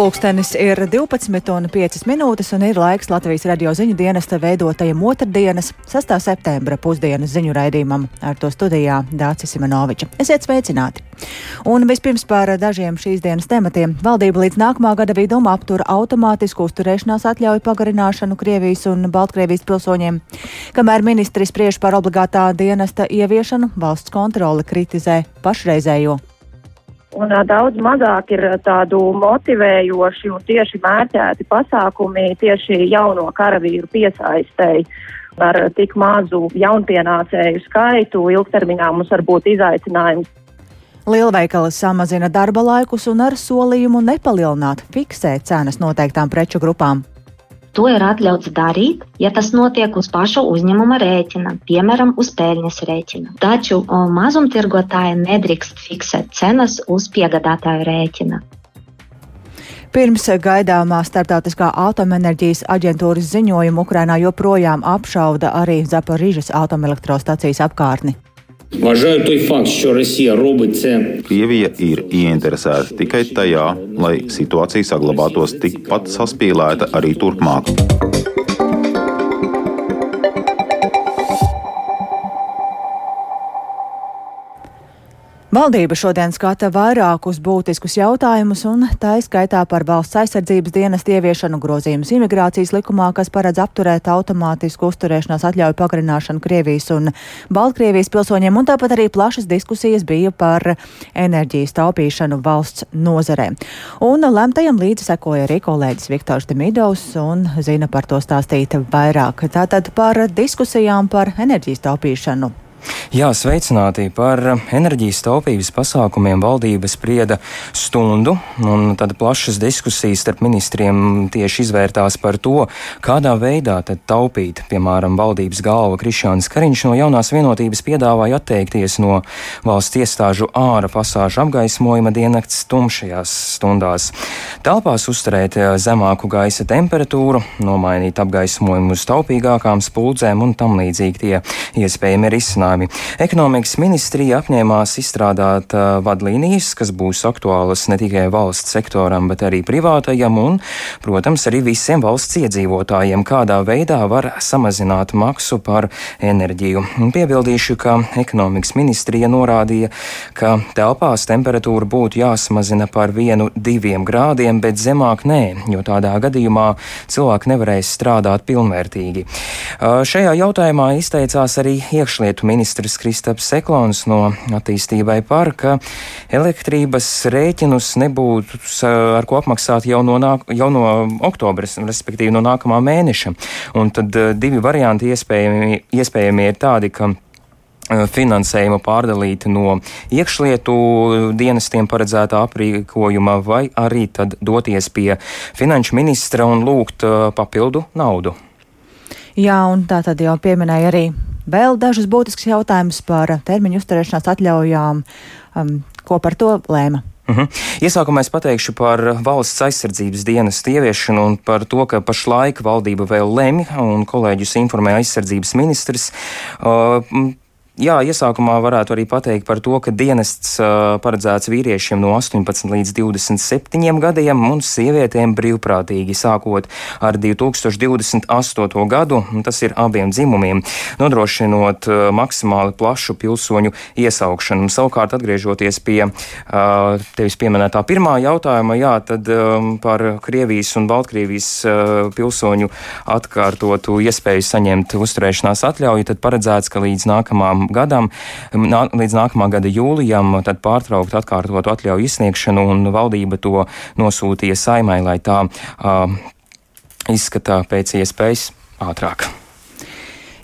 Pulkstenis ir 12,5 minūtes un ir laiks Latvijas radio ziņu dienesta veidotajam otrdienas, 6. septembra pusdienas ziņu raidījumam. Ar to studijā Dācis Simenoviča. Esiet sveicināti! Un vispirms par dažiem šīs dienas tematiem. Valdība līdz nākamā gada vidum aptura automātisku uzturēšanās atļauju pagarināšanu Krievijas un Baltkrievijas pilsoņiem. Kamēr ministri spriež par obligātā dienesta ieviešanu, valsts kontrole kritizē pašreizējo Un daudz mazāk ir tādu motivējoši un tieši mērķēti pasākumi tieši jauno karavīru piesaistēji. Ar tik mazu jaunpienācēju skaitu ilgtermiņā mums var būt izaicinājums. Lielveikali samazina darba laikus un ar solījumu nepalielināt fiksēt cenas noteiktām preču grupām. To ir atļauts darīt, ja tas notiek uz pašu uzņēmuma rēķina, piemēram, uz peļņas rēķina. Taču mazumtirgotāji nedrīkst fiksēt cenas uz piegādātāju rēķina. Pirms gaidāmā starptautiskā atomenerģijas aģentūras ziņojuma Ukrainā joprojām apšauda arī Zaporīžas atomelektrostacijas apkārtni. Вважаю той факт, що Росія робить це. Krievija ir ieinteresēta tikai tajā, lai situācija saglabātos tikpat saspīlēta arī turpmāk. Valdība šodien skata vairākus būtiskus jautājumus, un tā izskaitā par valsts aizsardzības dienas ieviešanu grozījumus imigrācijas likumā, kas paredz apturēt automātisku uzturēšanās atļauju pagarināšanu Krievijas un Baltkrievijas pilsoņiem, un tāpat arī plašas diskusijas bija par enerģijas taupīšanu valsts nozarē. Un lemtajam līdzi sekoja arī kolēģis Viktors Demidovs un zina par to stāstīt vairāk. Tātad par diskusijām par enerģijas taupīšanu Jā, sveicināti par enerģijas taupības pasākumiem valdība sprieda stundu, un tad plašas diskusijas starp ministriem tieši izvērtās par to, kādā veidā tad taupīt. Piemēram, valdības galva Krišāns Kariņš no jaunās vienotības piedāvāja atteikties no valsts iestāžu āra pasāžu apgaismojuma diennakts tumšajās stundās. Telpās uzturēt eh, zemāku gaisa temperatūru, nomainīt apgaismojumu uz taupīgākām spuldzēm un tam līdzīgi tie iespējami risinājumi risinājumi. Ekonomikas ministrija apņēmās izstrādāt vadlīnijas, kas būs aktuālas ne tikai valsts sektoram, bet arī privātajam un, protams, arī visiem valsts iedzīvotājiem, kādā veidā var samazināt maksu par enerģiju. Piebildīšu, ka ekonomikas ministrija norādīja, ka telpās temperatūra būtu jāsamazina par vienu, diviem grādiem, bet zemāk nē, jo tādā gadījumā cilvēki nevarēs strādāt pilnvērtīgi. Šajā jautājumā izteicās arī iekšlietu ministrija ministrs Kristaps Seklons no attīstībai par, ka elektrības rēķinus nebūtu ar ko apmaksāt jau no, nāk, jau no oktobra, respektīvi no nākamā mēneša. Un tad eh, divi varianti iespējami, iespējami ir tādi, ka eh, finansējumu pārdalīt no iekšlietu dienestiem paredzētā aprīkojuma, vai arī tad doties pie finanšu ministra un lūgt uh, papildu naudu. Jā, un tā tad jau pieminēja arī vēl dažus būtiskus jautājumus par termiņu uzturēšanās atļaujām. Um, ko par to lēma? Uh mhm. -huh. Iesākumā es pateikšu par valsts aizsardzības dienas ieviešanu un par to, ka pašlaik valdība vēl lemj, un kolēģis informē aizsardzības ministrs. Uh, Jā, iesākumā varētu arī pateikt par to, ka dienests paredzēts vīriešiem no 18 līdz 27 gadiem un sievietēm brīvprātīgi sākot ar 2028. gadu, tas ir abiem dzimumiem, nodrošinot maksimāli plašu pilsoņu iesaukšanu. Savukārt, atgriežoties pie tevis pieminētā pirmā jautājuma, jā, tad par Krievijas un Baltkrievijas pilsoņu atkārtotu iespēju saņemt uzturēšanās atļauju, tad paredzēts, ka līdz nākamām gadam, nā, līdz nākamā gada jūlijam, tad pārtraukt atkārtotu atļauju izsniegšanu, un valdība to nosūtīja saimai, lai tā uh, izskatā pēc iespējas ātrāk.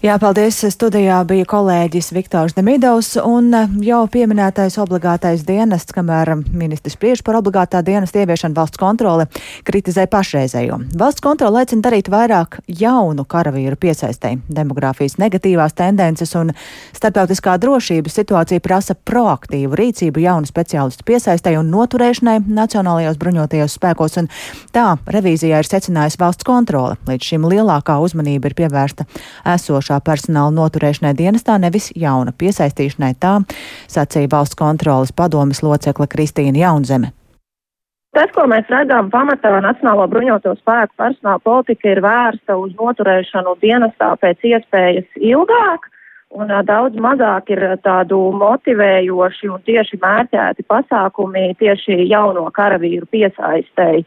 Jā, paldies. Studijā bija kolēģis Viktors Demidovs un eh, jau pieminētais obligātais dienests, kamēr ministrs spriež par obligātā dienesta ieviešanu valsts kontrole, kritizē pašreizējo. Valsts kontrole aicina darīt vairāk jaunu karavīru piesaistēji. Demogrāfijas negatīvās tendences un starptautiskā drošības situācija prasa proaktīvu rīcību jaunu speciālistu piesaistēji un noturēšanai nacionālajos bruņotajos spēkos, un tā revīzijā ir secinājusi valsts kontrole. Līdz šim lielākā uzmanība ir pievērsta esošā esošā personāla noturēšanai dienestā, nevis jauna piesaistīšanai tā, sacīja valsts kontrolas padomas locekla Kristīna Jaunzeme. Tas, ko mēs redzam, pamatā Nacionālo bruņoto spēku personāla politika ir vērsta uz noturēšanu dienestā pēc iespējas ilgāk, un daudz mazāk ir tādu motivējoši un tieši mērķēti pasākumi tieši jauno karavīru piesaistēji.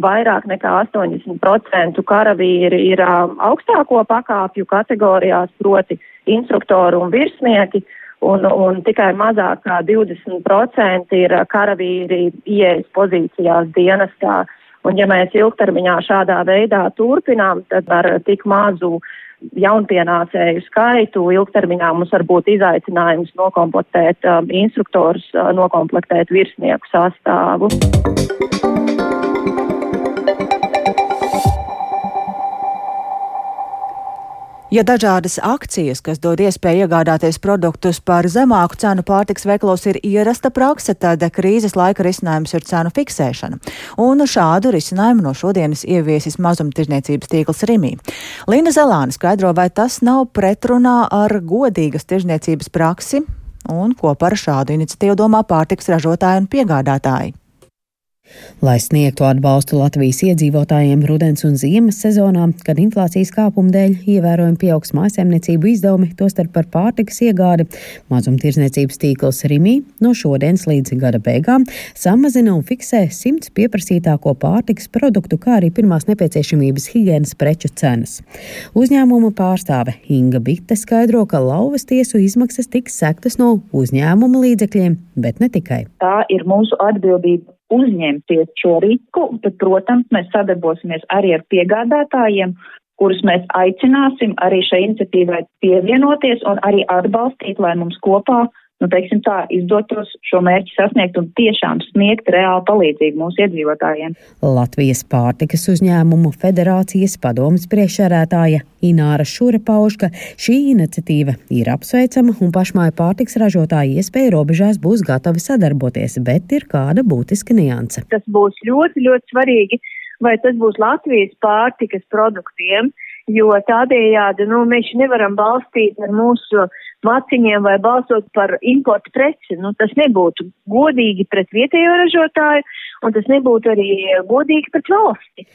Vairāk nekā 80% karavīri ir augstāko pakāpju kategorijās, proti instruktori un virsnieki, un, un tikai mazāk kā 20% ir karavīri ieejas pozīcijās dienestā. Un ja mēs ilgtermiņā šādā veidā turpinām, tad ar tik mazu jaunpienācēju skaitu ilgtermiņā mums var būt izaicinājums nokomplektēt um, instruktorus, uh, nokomplektēt virsnieku sastāvu. Ja dažādas akcijas, kas dod iespēju iegādāties produktus par zemāku cenu pārtiks veikalos, ir ierasta prakse, tad krīzes laika risinājums ir cenu fiksēšana. Un šādu risinājumu no šodienas ieviesis mazumtirdzniecības tīkls Rimī. Līna Zelāne skaidro, vai tas nav pretrunā ar godīgas tirdzniecības praksi un ko par šādu iniciatīvu domā pārtiks ražotāji un piegādātāji. Lai sniegtu atbalstu Latvijas iedzīvotājiem rudens un ziemas sezonā, kad inflācijas kāpuma dēļ ievērojami pieaugs mājsaimniecību izdevumi, tostarp par pārtikas iegādi, mazumtirdzniecības tīkls Rimī no šodienas līdz gada beigām samazina un fiksē simts pieprasītāko pārtikas produktu, kā arī pirmās nepieciešamības higienas preču cenas. Uzņēmuma pārstāve Inga Bitte skaidro, ka lauvas tiesu izmaksas tiks sektas no uzņēmuma līdzekļiem, bet ne tikai. Tā ir mūsu atbildība uzņemties šo risku, tad, protams, mēs sadarbosimies arī ar piegādātājiem, kurus mēs aicināsim arī šai iniciatīvai pievienoties un arī atbalstīt, lai mums kopā nu, teiksim tā, izdotos šo mērķi sasniegt un tiešām sniegt reālu palīdzību mūsu iedzīvotājiem. Latvijas pārtikas uzņēmumu federācijas padomas priekšsērētāja Ināra Šure pauž, ka šī iniciatīva ir apsveicama un pašmāju pārtiks ražotāji iespēja robežās būs gatavi sadarboties, bet ir kāda būtiska nianse. Tas būs ļoti, ļoti svarīgi, vai tas būs Latvijas pārtikas produktiem, jo tādējādi nu, mēs nevaram balstīt ar mūsu maciņiem vai balsot par importu preci. Nu, tas nebūtu godīgi pret vietējo ražotāju, un tas nebūtu arī godīgi pret valsti.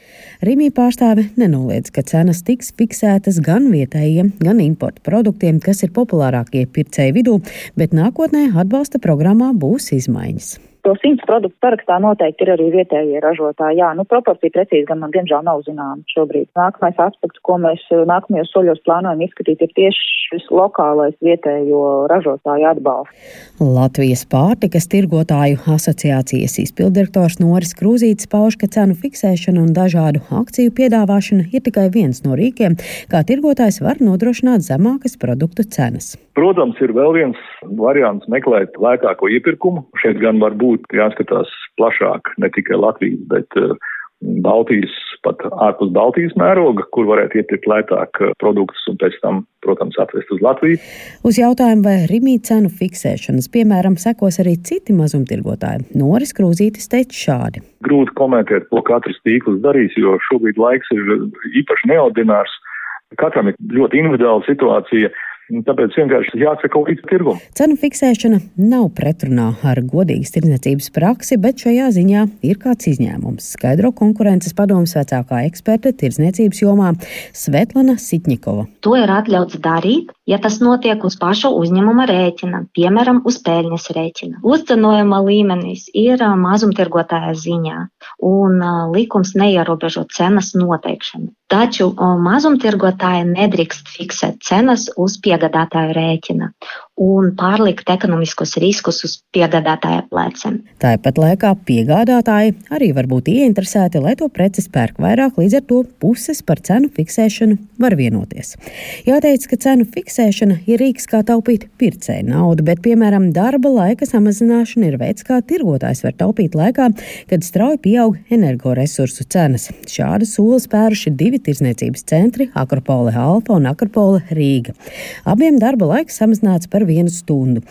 Rīmī pārstāve nenoliedz, ka cenas tiks fiksētas gan vietējiem, gan importu produktiem, kas ir populārākie pircēju vidū, bet nākotnē atbalsta programmā būs izmaiņas. To simts produktu sarakstā noteikti ir arī vietējie ražotāji. Jā, nu, proporcija precīzi gan man diemžēl nav zināma šobrīd. Nākamais aspekts, ko mēs eh, nākamajos soļos plānojam izskatīt, ir tieši šis lokālais vietējo ražotāju atbalsts. Latvijas pārtikas tirgotāju asociācijas izpildirektors Noris Krūzītis pauž, ka cenu fiksēšana un dažādu akciju piedāvāšana ir tikai viens no rīkiem, kā tirgotājs var nodrošināt zemākas produktu cenas. Protams, ir vēl viens variants meklēt lētāko iepirkumu. Šeit gan var būt jāskatās plašāk, ne tikai Latvijas, bet uh, Baltijas, pat ārpus Baltijas mēroga, kur varētu iepirkt lētāk uh, produktus un pēc tam, protams, atvest uz Latviju. Uz jautājumu, vai Rimī cenu fiksēšanas, piemēram, sekos arī citi mazumtirgotāji, Noris Krūzītis teica šādi. Grūti komentēt, ko katrs tīkls darīs, jo šobrīd laiks ir īpaši neordinārs. Katram ir ļoti individuāla situācija. Tāpēc vienkārši jāsaka līdz tirgumam. Cenu fiksēšana nav pretrunā ar godīgas tirdzniecības praksi, bet šajā ziņā ir kāds izņēmums. Skaidro konkurences padomus vecākā eksperte tirdzniecības jomā Svetlana Sitņikova. To ir atļauts darīt, ja tas notiek uz pašu uzņēmuma rēķina, piemēram, uz peļņas rēķina. Uzcenojuma līmenis ir mazumtirgotāja ziņā, un likums neierobežo cenas noteikšanu. Taču mazumtirgotāji nedrīkst fiksēt cenas uz piegādātāju rēķina un pārlikt ekonomiskos riskus uz piegādātāja pleciem. Tāpat laikā piegādātāji arī var būt ieinteresēti, lai to preces pērk vairāk, līdz ar to puses par cenu fiksēšanu var vienoties. Jāteic, ka cenu fiksēšana ir rīks, kā taupīt pircēju naudu, bet, piemēram, darba laika samazināšana ir veids, kā tirgotājs var taupīt laikā, kad strauji pieaug energoresursu cenas. Šādu soli spēruši divi tirzniecības centri - Akropole Alfa un Akropole Rīga. Abiem darba laiks samazināts par vienu stundu.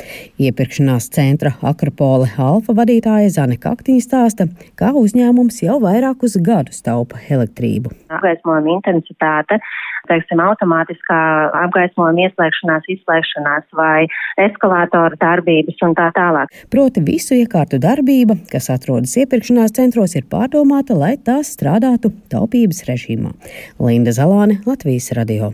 Iepirkšanās centra Akropole Alfa vadītāja Zane Kaktiņa stāsta, kā uzņēmums jau vairākus gadus taupa elektrību. Apgaismojuma intensitāte teiksim, automātiskā apgaismojuma ieslēgšanās, izslēgšanās vai eskalātora darbības un tā tālāk. Proti visu iekārtu darbība, kas atrodas iepirkšanās centros, ir pārdomāta, lai tās strādātu taupības režīmā. Linda Zalāne, Latvijas radio.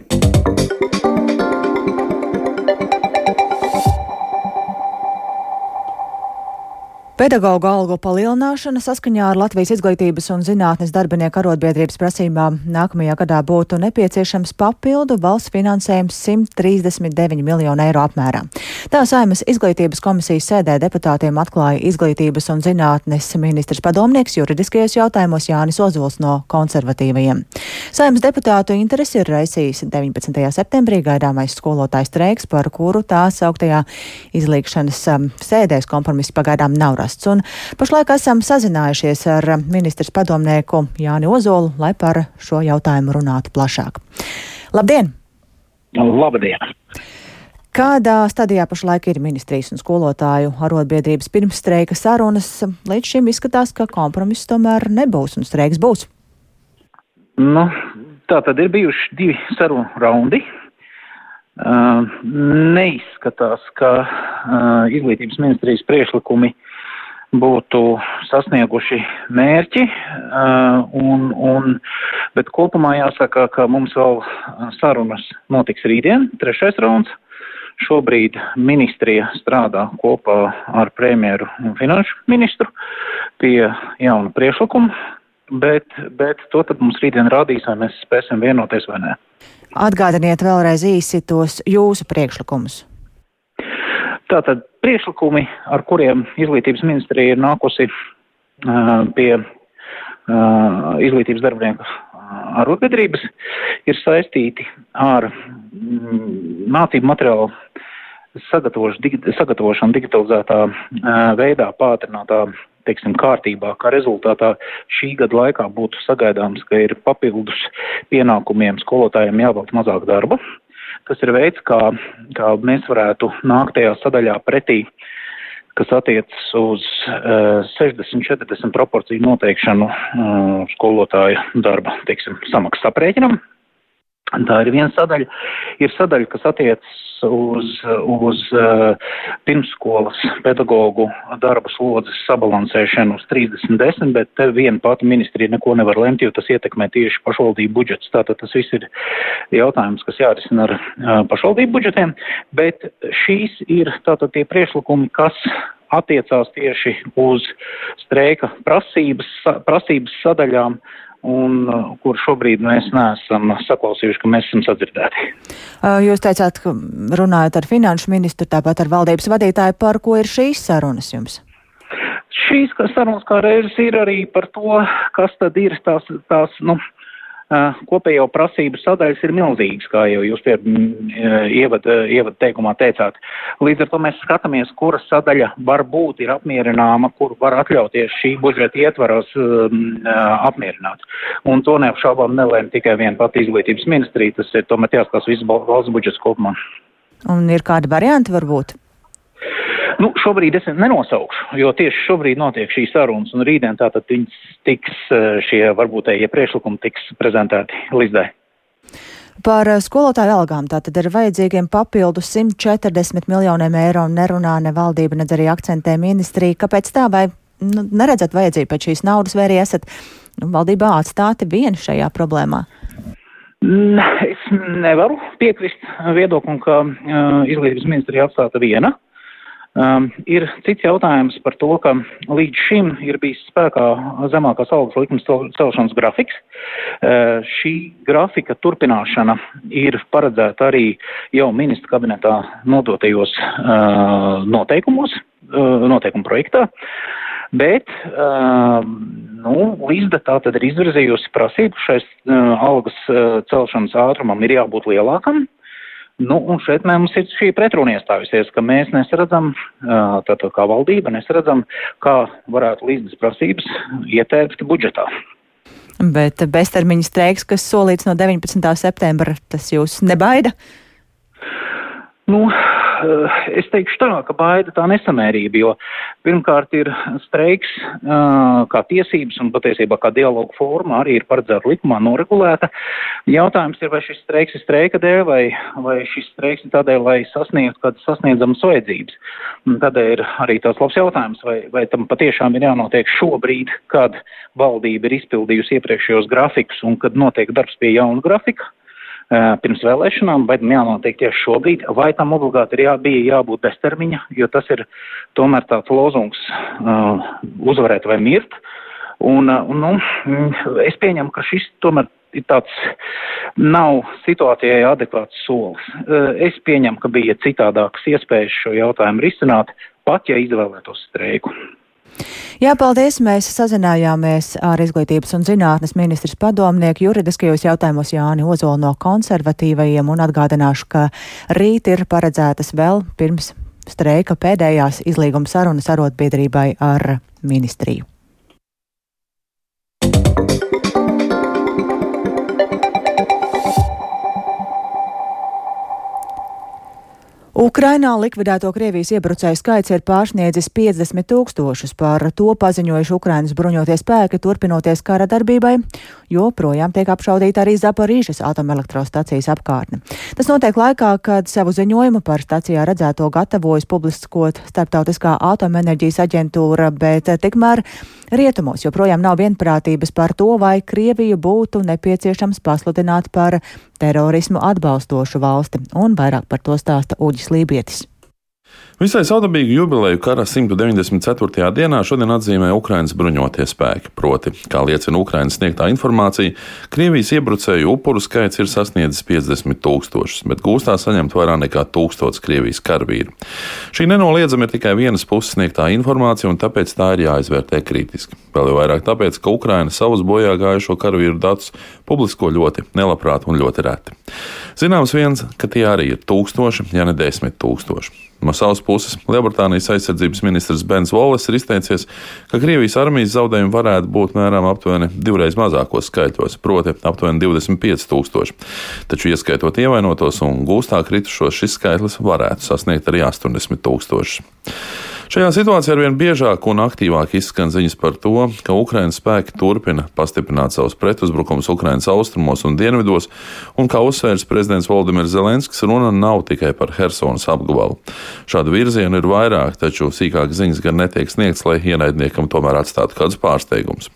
Pedagoģa algu palielināšana saskaņā ar Latvijas izglītības un zinātnes darbinieku arotbiedrības prasībām nākamajā gadā būtu nepieciešams papildu valsts finansējums 139 miljonu eiro apmērā. Tā saimas izglītības komisijas sēdē deputātiem atklāja izglītības un zinātnes ministrs padomnieks juridiskajos jautājumos Jānis Ozols no konservatīvajiem. Saimas deputātu interesi ir raisījis 19. septembrī gaidāmais skolotājs streiks, par kuru tā sauktajā izlīgšanas um, sēdēs kompromiss pagaidām nav rasts atbalsts. Un pašlaik esam sazinājušies ar ministrs padomnieku Jāni Ozolu, lai par šo jautājumu runātu plašāk. Labdien! Labdien! Kādā stadijā pašlaik ir ministrijas un skolotāju arotbiedrības pirmsstreika sarunas? Līdz šim izskatās, ka kompromiss tomēr nebūs un streiks būs. Nu, tā tad ir bijuši divi sarunu raundi. Uh, neizskatās, ka uh, izglītības ministrijas priešlikumi uh, būtu sasnieguši mērķi, un, un, bet kopumā jāsaka, ka mums vēl sarunas notiks rītdien, trešais rauns. Šobrīd ministrija strādā kopā ar premjeru un finanšu ministru pie jauna priešlikuma, bet, bet to tad mums rītdien rādīs, vai mēs spēsim vienoties vai nē. Atgādiniet vēlreiz īsi tos jūsu priekšlikumus. Tātad priekšlikumi, ar kuriem izglītības ministrija ir nākusi pie izglītības darbinieku arotbiedrības, ir saistīti ar mm, mācību materiālu sagatavošanu digitalizētā veidā, pātrinātā teiksim, kārtībā, kā rezultātā šī gada laikā būtu sagaidāms, ka ir papildus pienākumiem skolotājiem jāvelk mazāk darba. Tas ir veids, kā, kā mēs varētu nākt tajā sadaļā pretī, kas attiecas uz uh, 60-40 proporciju noteikšanu uh, skolotāja darba, teiksim, samaksas aprēķinam. Tā ir viena sadaļa. Ir sadaļa, kas attiecas uz, uz uh, pirmsskolas pedagoģu darba slodzes sabalansēšanu uz 30-10, bet te viena pati ministrija neko nevar lemt, jo tas ietekmē tieši pašvaldību budžets. Tātad tas viss ir jautājums, kas jārisina ar uh, pašvaldību budžetiem, bet šīs ir tātad tie priešlikumi, kas attiecās tieši uz streika prasības, prasības sadaļām un uh, kur šobrīd mēs neesam saklausījuši, ka mēs esam sadzirdēti. Uh, jūs teicāt, ka runājat ar finanšu ministru, tāpat ar valdības vadītāju, par ko ir šīs sarunas jums? Šīs sarunas kā reizes ir arī par to, kas tad ir tās, tās nu, uh, kopējo prasību sadaļas ir milzīgas, kā jau jūs pie ievada, ievada teikumā teicāt. Līdz ar to mēs skatāmies, kura sadaļa var būt ir apmierināma, kur var atļauties šī budžeta ietvaros um, apmierināt. Un to neapšaubām nelēma tikai viena pati izglītības ministrija, tas ir tomēr jāskatās visu valsts budžets kopumā. Un ir kādi varianti varbūt? Nu, šobrīd es nenosaukšu, jo tieši šobrīd notiek šīs sarunas, un rītdien tātad viņas tiks, eh, šie varbūt tie priekšlikumi tiks prezentēti Lizdai. Par eh, skolotāju algām tātad ir vajadzīgiem papildus 140 miljoniem eiro un nerunā ne valdība, nedz arī akcentē ministrija. Kāpēc tā vai nu, neredzat vajadzību pēc šīs naudas vai arī esat nu, valdībā atstāti vieni šajā problēmā? Es nevaru piekrist viedoklim, ka uh, izglītības ministrija atstāta viena. Uh, Um, ir cits jautājums par to, ka līdz šim ir bijis spēkā zemākās algas likums celšanas grafiks. Uh, šī grafika turpināšana ir paredzēta arī jau ministra kabinetā nodotajos uh, noteikumos, uh, noteikumu projektā. Bet uh, nu, Līsda tā tad ir izvirzījusi prasību, šais uh, algas uh, celšanas ātrumam ir jābūt lielākam. Uh, Nu, un šeit mums ir šī pretruna iestājusies, ka mēs nesaredzam, tātad kā valdība, nesaredzam, kā varētu līdzes prasības ietērpt budžetā. Bet beztermiņa streiks, kas solīts no 19. septembra, tas jūs nebaida? Nu, es teikšu tā, ka baida tā nesamērība, jo pirmkārt ir streiks kā tiesības un patiesībā kā dialogu forma arī ir paredzēta likumā noregulēta. Jautājums ir, vai šis streiks ir streika dēļ vai, vai šis streiks ir tādēļ, lai sasniegtu kādas sasniedzamas vajadzības. Tādēļ ir arī tāds labs jautājums, vai, vai tam patiešām ir jānotiek šobrīd, kad valdība ir izpildījusi iepriekšējos grafikus un kad notiek darbs pie jauna grafika pirms vēlēšanām, vai tam jānotiek tieši šobrīd, vai tam obligāti ir jā, bija jābūt beztermiņa, jo tas ir tomēr tāds lozungs uzvarēt vai mirt. Un, nu, es pieņemu, ka šis tomēr ir tāds nav situācijai adekvāts solis. Es pieņemu, ka bija citādākas iespējas šo jautājumu risināt, pat ja izvēlētos streiku. Jā, paldies. Mēs sazinājāmies ar izglītības un zinātnes ministrs padomnieku juridiskajos jautājumos Jāni Ozolu no konservatīvajiem un atgādināšu, ka rīt ir paredzētas vēl pirms streika pēdējās izlīguma sarunas arotbiedrībai ar ministriju. Ukrainā likvidēto Krievijas iebrucēju skaits ir pārsniedzis 50 tūkstošus. Par to paziņojuši Ukrainas bruņotie spēki turpinoties kara darbībai, jo projām tiek apšaudīta arī Zaporīžas atomelektrostacijas apkārtne. Tas notiek laikā, kad savu ziņojumu par stacijā redzēto gatavojas publiskot Starptautiskā atomenerģijas aģentūra, bet tikmēr rietumos joprojām nav vienprātības par to, vai Krieviju būtu nepieciešams pasludināt par terorismu atbalstošu valsti, un vairāk par to stāsta Uģis Lībietis. Visai saudabīgu jubileju kara 194. dienā šodien atzīmē Ukraiņas bruņotie spēki. Proti, kā liecina Ukraiņas sniegtā informācija, Krievijas iebrucēju upuru skaits ir sasniedzis 50 tūkstošus, bet gūstā saņemt vairāk nekā tūkstots Krievijas karavīru. Šī nenoliedzami ir tikai vienas puses sniegtā informācija, un tāpēc tā ir jāizvērtē kritiski. Vēl jau vairāk tāpēc, ka Ukraina savus bojā gājušo karavīru datus publisko ļoti nelabprāt un ļoti reti. Zināms viens, ka tie arī ir tūkstoši, ja ne desmit tūkstoši. No savas puses, Lielbritānijas aizsardzības ministrs Bens Volis ir izteicies, ka Krievijas armijas zaudējumi varētu būt mēram aptuveni divreiz mazākos skaitļos, proti, aptuveni 25 tūkstoši. Taču, ieskaitot ievainotos un gūstā kritušos, šis skaitlis varētu sasniegt arī 80 tūkstošus. Šajā situācijā arvien biežāk un aktīvāk izskan ziņas par to, ka Ukraiņas spēki turpina pastiprināt savus pretuzbrukumus Ukraiņas austrumos un dienvidos, un kā uzsvērs prezidents Valdimirs Zelenskis, runa nav tikai par Helsonas apgabalu. Šādu virzienu ir vairāk, taču sīkāk ziņas gan netiek sniegts, lai ienaidniekam tomēr atstātu kādus pārsteigumus.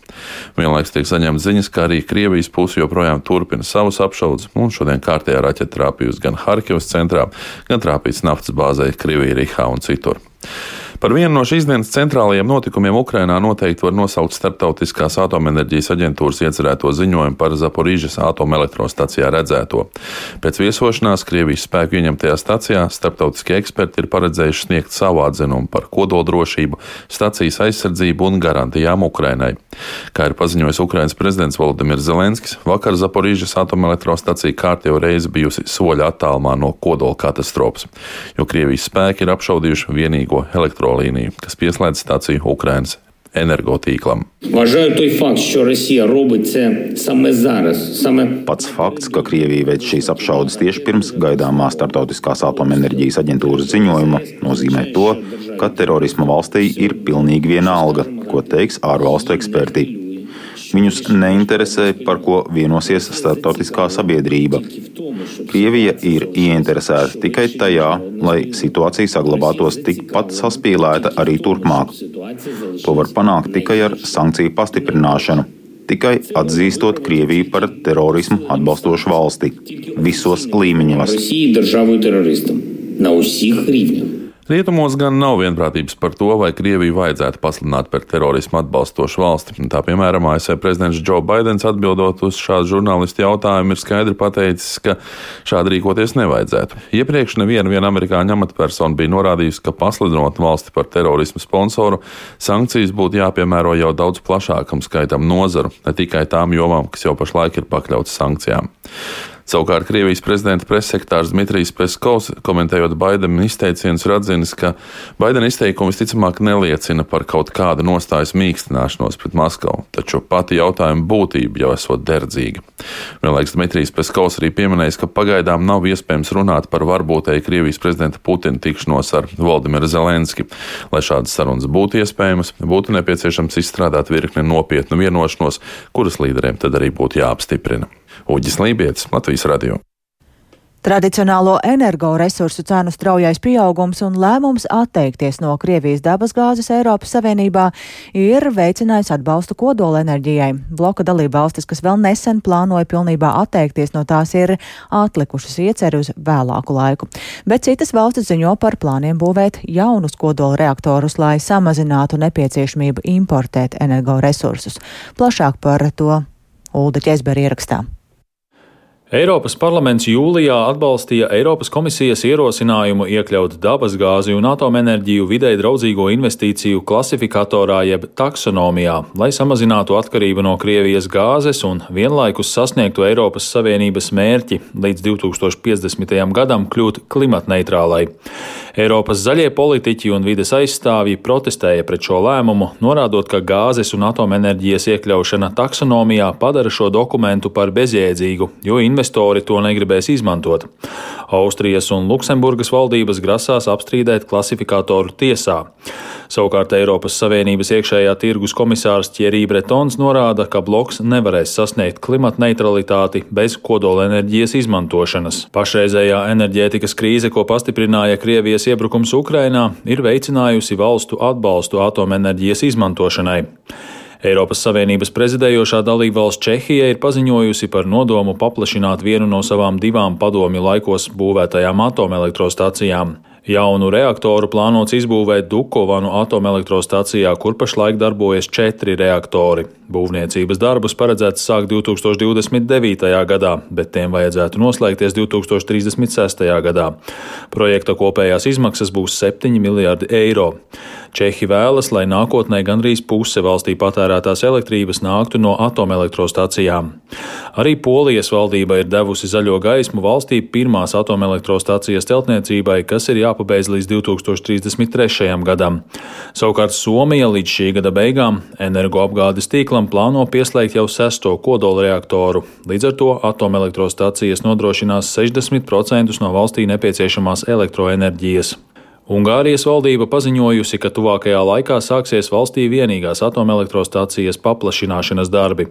Vienlaikus tiek saņemts ziņas, ka arī Krievijas puse joprojām turpina savus apšaudes, un šodien kārtējā raķeta trāpījusi gan Harkivas centrā, gan trāpīts naftas bāzē Krievijā, Rihā un citur. Par vienu no šīs dienas centrālajiem notikumiem Ukrainā noteikti var nosaukt Startautiskās atomenerģijas aģentūras iecerēto ziņojumu par Zaporīžas atomelektrostacijā redzēto. Pēc viesošanās Krievijas spēku ieņemtajā stacijā starptautiskie eksperti ir paredzējuši sniegt savu atzinumu par kodoldrošību, stacijas aizsardzību un garantijām Ukrainai. Kā ir paziņojis Ukrainas prezidents Volodimirs Zelenskis, vakar Zaporīžas atomelektrostacija kārtējo reizi bijusi soļa attālumā no kodola katastrofas, jo Krievijas spēki ir apšaudījuši vienīgo elektroenerģiju elektrolīniju, kas pieslēdz stāciju Ukrainas energotīklam. Pats fakts, ka Krievija veic šīs apšaudes tieši pirms gaidāmā Startautiskās atomenerģijas aģentūras ziņojuma, nozīmē to, ka terorisma valstī ir pilnīgi vienalga, ko teiks ārvalstu eksperti. Viņus neinteresē, par ko vienosies starptautiskā sabiedrība. Krievija ir ieinteresēta tikai tajā, lai situācija saglabātos tikpat saspīlēta arī turpmāk. To var panākt tikai ar sankciju pastiprināšanu tikai atzīstot Krieviju par terorismu atbalstošu valsti visos līmeņos. Rietumos gan nav vienprātības par to, vai Krieviju vajadzētu pasludināt par terorismu atbalstošu valsti. Tā piemēram, ASV prezidents Joe Bidenis atbildot uz šādu žurnālistu jautājumu ir skaidri pateicis, ka šādi rīkoties nevajadzētu. Iepriekš neviena amerikāņu amatpersona bija norādījusi, ka pasludinot valsti par terorismu sponsoru, sankcijas būtu jāpiemēro jau daudz plašākam skaitam nozaru, ne tikai tām jomām, kas jau pašlaik ir pakļautas sankcijām. Savukārt Krievijas prezidenta pressekretārs Dmitrijs Peskovs, komentējot Baidena izteicienus, ir atzinis, ka Baidena izteikumi visticamāk neliecina par kaut kādu nostājas mīkstināšanos pret Maskavu, taču pati jautājuma būtība jau esot derdzīga. Vienlaiks Dmitrijs Peskovs arī pieminējis, ka pagaidām nav iespējams runāt par varbūtēju Krievijas prezidenta Putina tikšanos ar Valdimiru Zelenski. Lai šādas sarunas būtu iespējamas, būtu nepieciešams izstrādāt virkni nopietnu vienošanos, kuras līderiem tad arī būtu jāapstiprina. Uģis Lībijams, Latvijas Radio. Tradicionālo energoresursu cenu straujais pieaugums un lēmums atteikties no Krievijas dabasgāzes Eiropas Savienībā ir veicinājis atbalstu kodolenerģijai. Bloka dalība valstis, kas vēl nesen plānoja pilnībā atteikties no tās, ir atlikušas ieceri uz vēlāku laiku. Bet citas valstis ziņo par plāniem būvēt jaunus kodola reaktorus, lai samazinātu nepieciešamību importēt energoresursus. Plašāk par to Ulda Ķezbera ierakstā. Eiropas parlaments jūlijā atbalstīja Eiropas komisijas ierosinājumu iekļaut dabasgāzi un atomenerģiju videi draudzīgo investīciju klasifikatorā jeb taksonomijā, lai samazinātu atkarību no Krievijas gāzes un vienlaikus sasniegtu Eiropas Savienības mērķi līdz 2050. gadam kļūt klimatneitrālai. Eiropas zaļie politiķi un vides aizstāvji protestēja pret šo lēmumu, norādot, ka gāzes un atomenerģijas iekļaušana taksonomijā padara šo dokumentu par bezjēdzīgu, jo investori to negribēs izmantot. Austrijas un Luksemburgas valdības grasās apstrīdēt klasifikātoru tiesā. Savukārt Eiropas Savienības iekšējā tirgus komisārs Thierry Bretons norāda, ka bloks nevarēs sasniegt klimata neutralitāti bez kodolenerģijas izmantošanas. Pašreizējā enerģētikas krīze, ko pastiprināja Krievijas iebrukums Ukrainā, ir veicinājusi valstu atbalstu atomenerģijas izmantošanai. Eiropas Savienības prezidējošā dalībvalsts Čehija ir paziņojusi par nodomu paplašināt vienu no savām divām padomju laikos būvētajām atomelektrostacijām. Jaunu reaktoru plānots izbūvēt Dukovanu atomelektrostacijā, kur pašlaik darbojas četri reaktori. Būvniecības darbus paredzēts sākt 2029. gadā, bet tiem vajadzētu noslēgties 2036. gadā. Projekta kopējās izmaksas būs 7 miljardi eiro. Čehi vēlas, lai nākotnē gandrīz puse valstī patērētās elektrības nāktu no atomelektrostacijām. Arī Polijas valdība ir devusi zaļo gaismu valstī pirmās atomelektrostacijas celtniecībai, kas ir jāpārāk jāpabeidz līdz 2033. gadam. Savukārt Somija līdz šī gada beigām energoapgādes tīklam plāno pieslēgt jau sesto kodolreaktoru. Līdz ar to atomelektrostacijas nodrošinās 60% no valstī nepieciešamās elektroenerģijas. Ungārijas valdība paziņojusi, ka tuvākajā laikā sāksies valstī vienīgās atomelektrostācijas paplašināšanas darbi.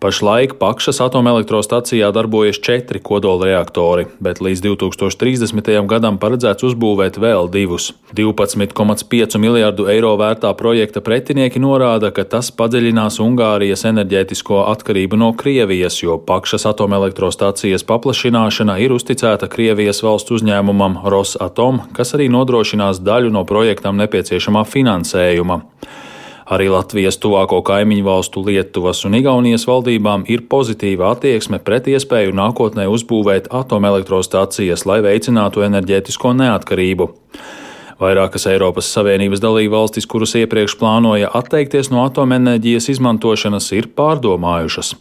Pašlaik Pakšas atomelektrostacijā darbojas četri kodolreaktori, bet līdz 2030. gadam paredzēts uzbūvēt vēl divus. 12,5 miljārdu eiro vērtā projekta pretinieki norāda, ka tas padziļinās Ungārijas enerģētisko atkarību no Krievijas, jo Pakšas atomelektrostacijas paplašināšana ir uzticēta Krievijas valsts uzņēmumam Rosatom, kas arī nodrošina nodrošinās daļu no projektam nepieciešamā finansējuma. Arī Latvijas tuvāko kaimiņu valstu Lietuvas un Igaunijas valdībām ir pozitīva attieksme pret iespēju nākotnē uzbūvēt atomelektrostācijas, lai veicinātu enerģētisko neatkarību. Vairākas Eiropas Savienības dalībvalstis, kuras iepriekš plānoja atteikties no atomenerģijas izmantošanas, ir pārdomājušas.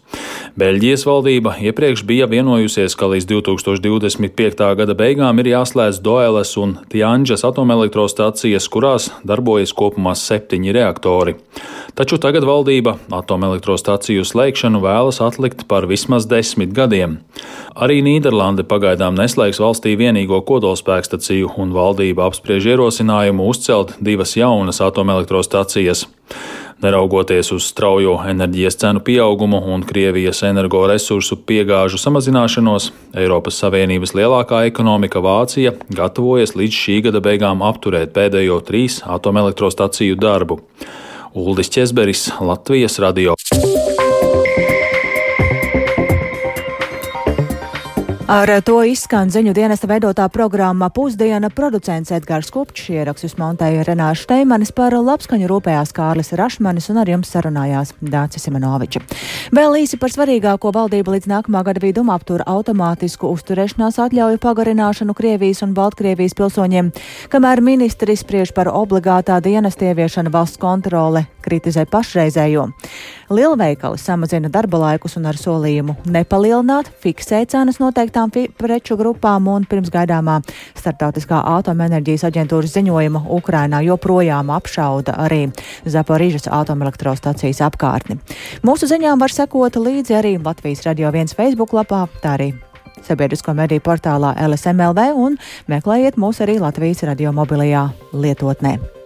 Beļģijas valdība iepriekš bija vienojusies, ka līdz 2025. gada beigām ir jāslēdz Doeles un Tianģas atomelektrostacijas, kurās darbojas kopumā septiņi reaktori. Taču tagad valdība atomelektrostaciju slēgšanu vēlas atlikt par vismaz desmit gadiem. Arī Nīderlande pagaidām neslēgs valstī vienīgo kodolspēkstaciju, un valdība apspriež ierosinājumu uzcelt divas jaunas atomelektrostacijas. Neraugoties uz straujo enerģijas cenu pieaugumu un Krievijas energoresursu piegāžu samazināšanos, Eiropas Savienības lielākā ekonomika Vācija gatavojas līdz šī gada beigām apturēt pēdējo trīs atomelektrostaciju darbu. Uldis Česberis, Latvijas radio. Ar to izskan ziņu dienesta veidotā programma Pusdiena producents Edgars Kupčs ierakstus montēja Renāša Steimanis par labskaņu rūpējās Kārlis Rašmanis un ar jums sarunājās Dācis Simenoviča. Vēl īsi par svarīgāko valdību līdz nākamā gada vidum aptur automātisku uzturēšanās atļauju pagarināšanu Krievijas un Baltkrievijas pilsoņiem, kamēr ministri spriež par obligātā dienesta ieviešanu valsts kontrole kritizē pašreizējo. Lielveikali samazina darba laikus un ar solījumu nepalielināt, fiksē cenas noteiktām preču grupām un pirms gaidāmā starptautiskā atomenerģijas aģentūras ziņojuma Ukrainā joprojām apšauda arī Zaporīžas atomelektrostacijas apkārtni. Mūsu ziņām var sekot līdzi arī Latvijas radio viens Facebook lapā, tā arī sabiedrisko mediju portālā LSMLV un meklējiet mūs arī Latvijas radio mobilajā lietotnē.